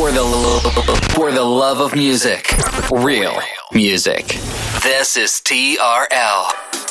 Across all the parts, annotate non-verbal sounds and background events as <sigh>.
For the for the love of music, real music. This is TRL.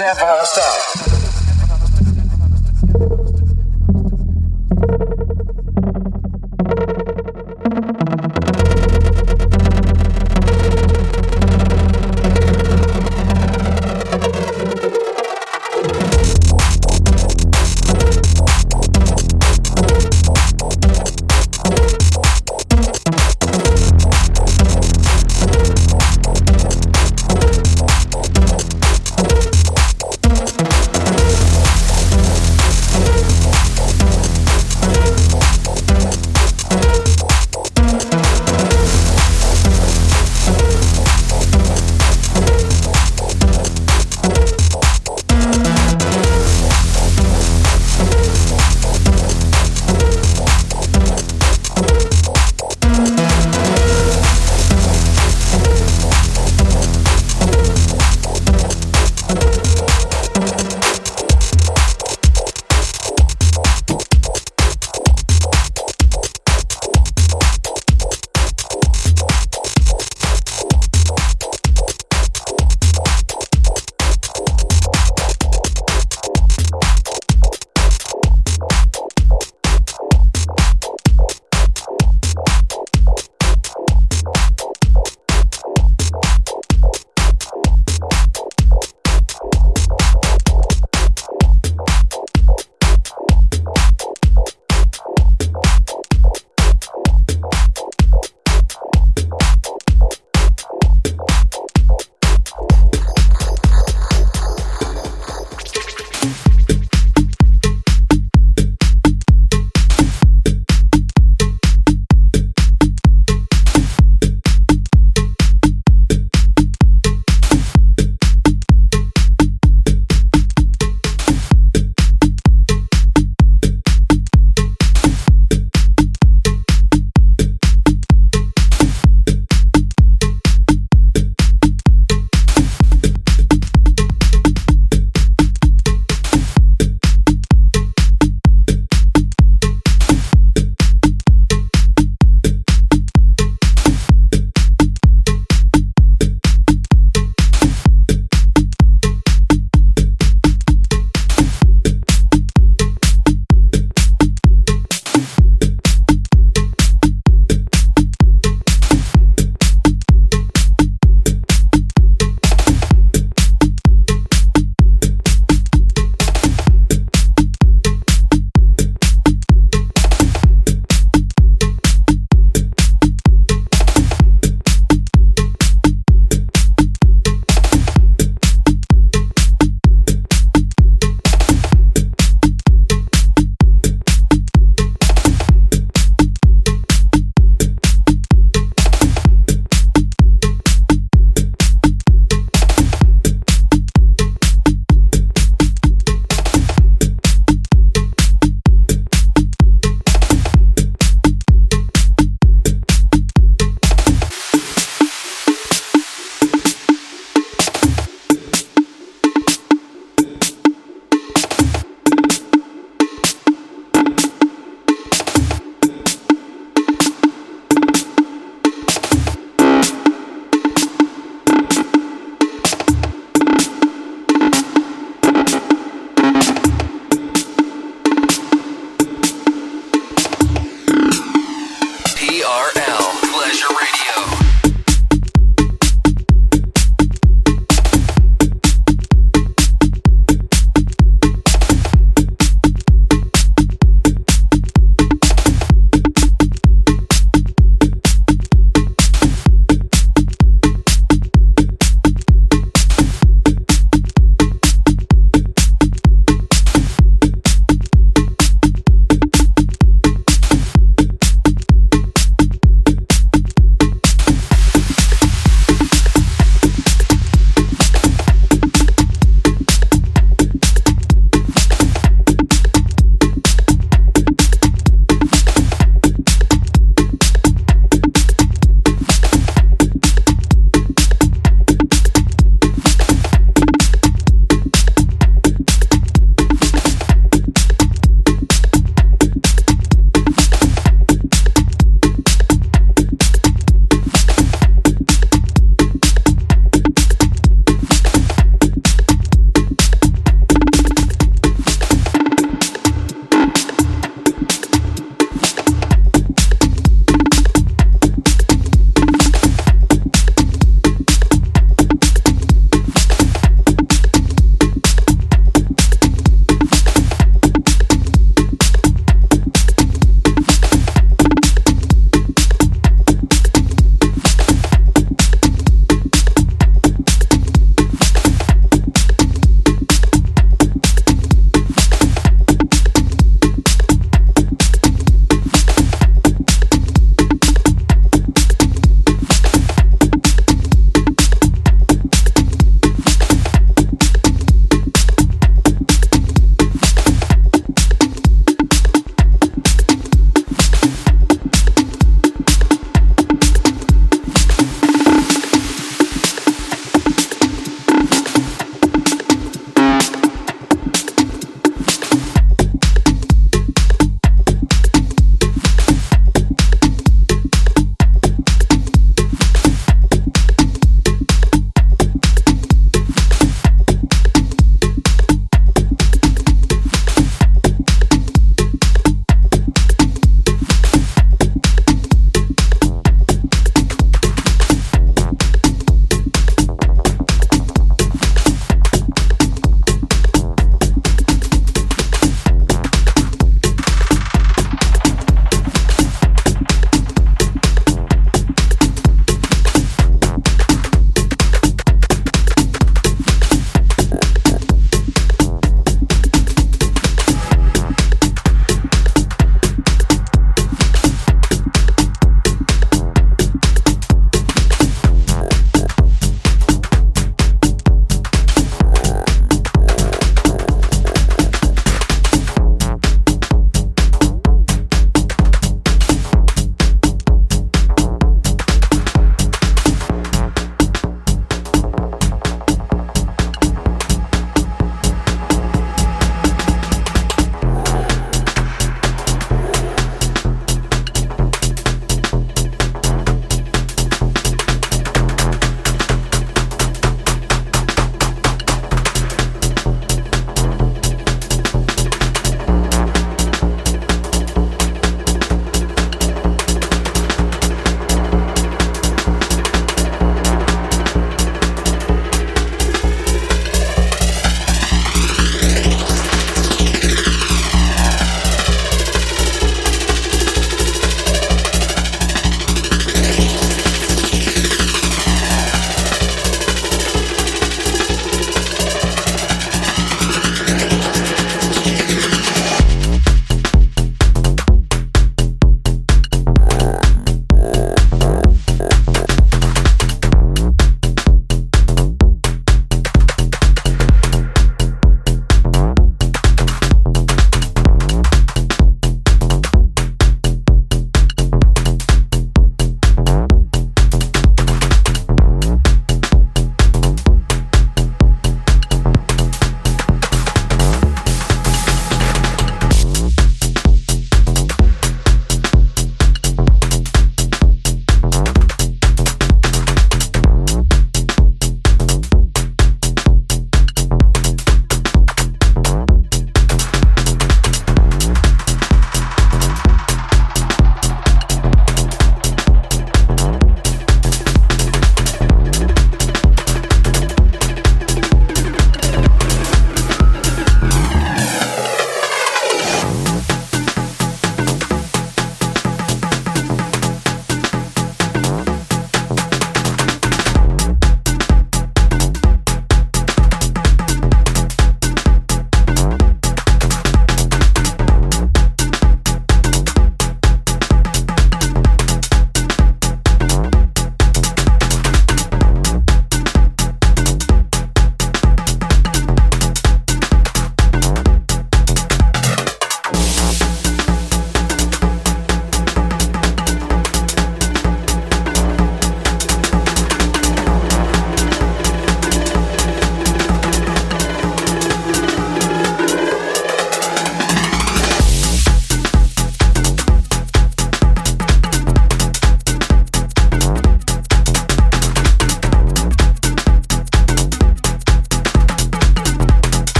Will this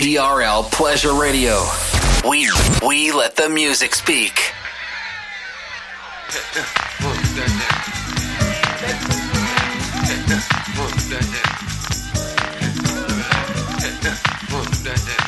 TRL Pleasure Radio. We we let the music speak. <laughs>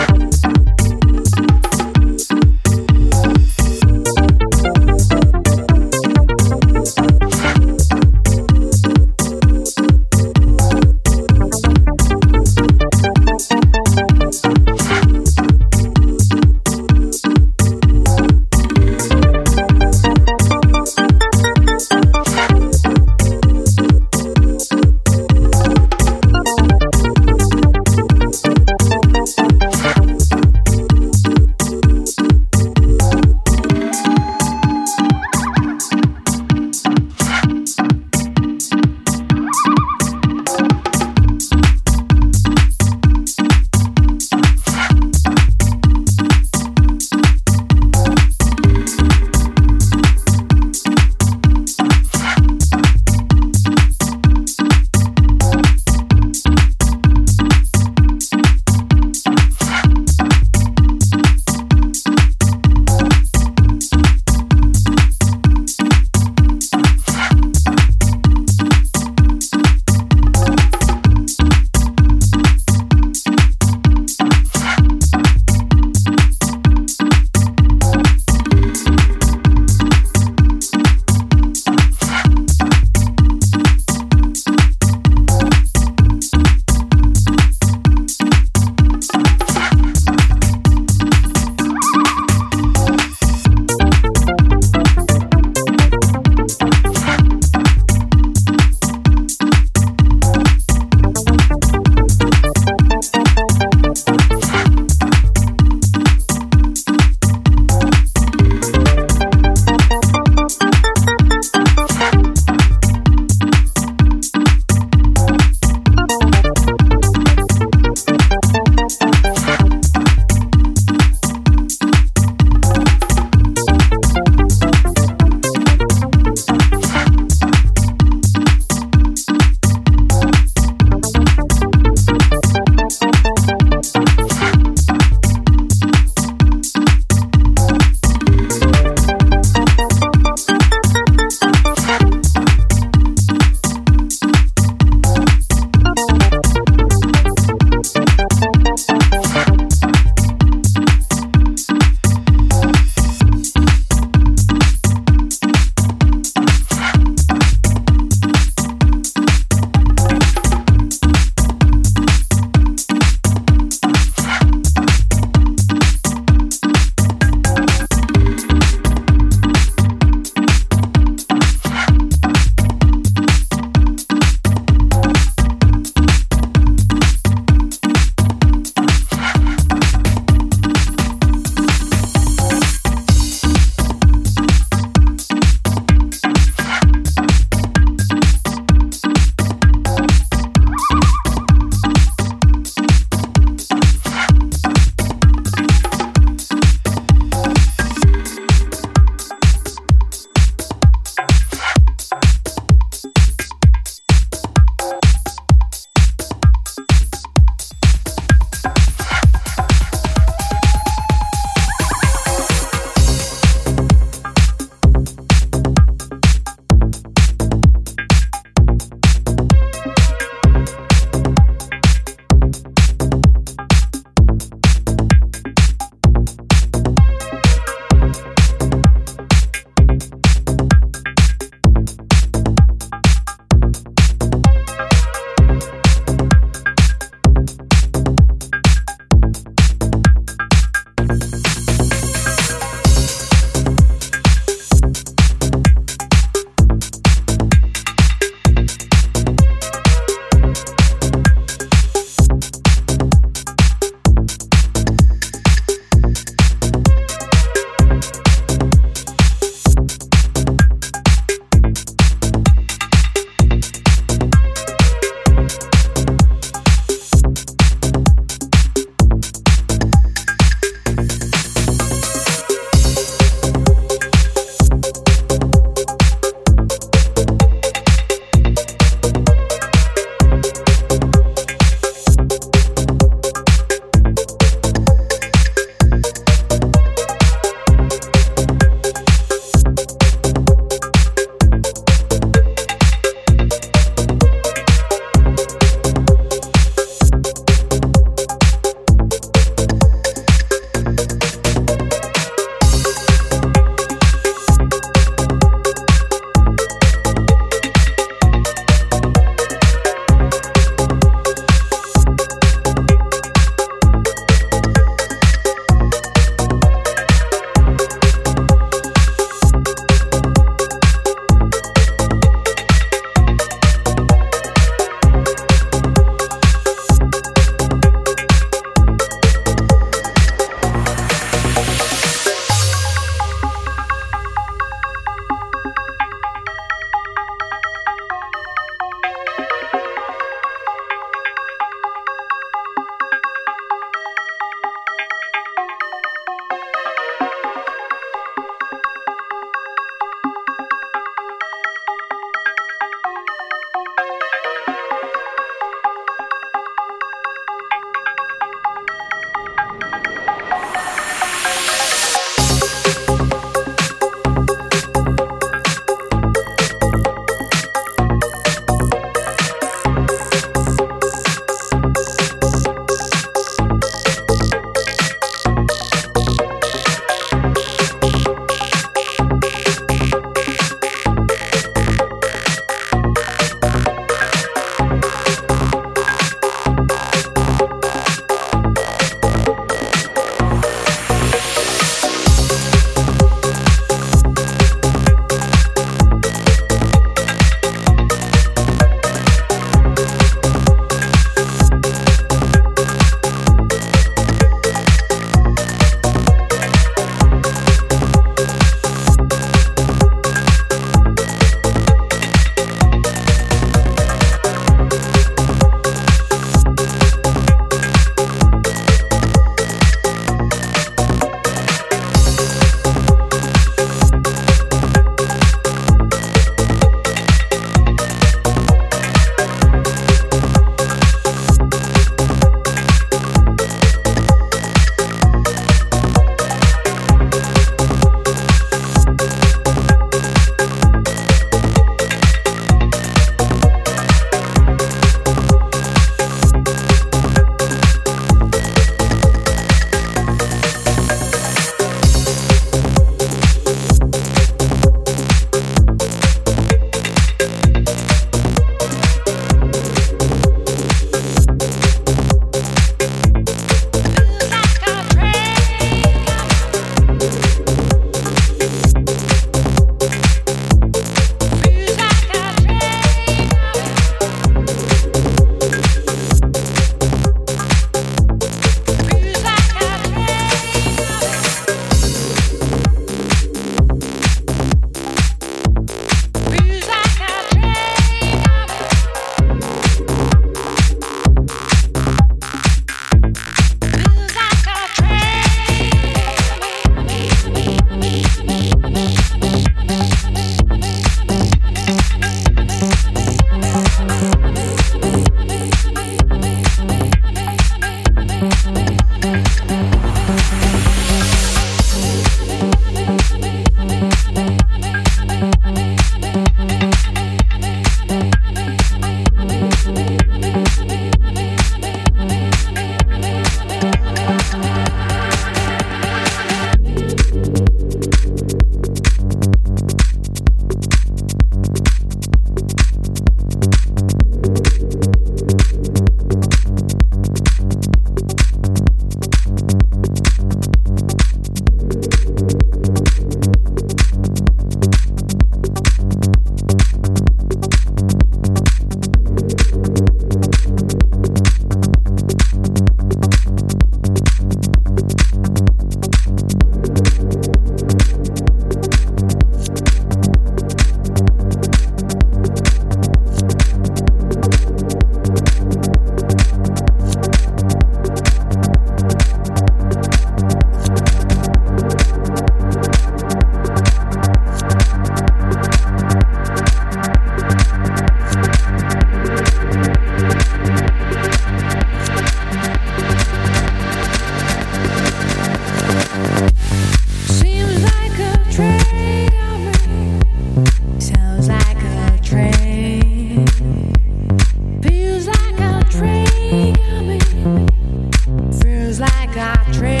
I tripped.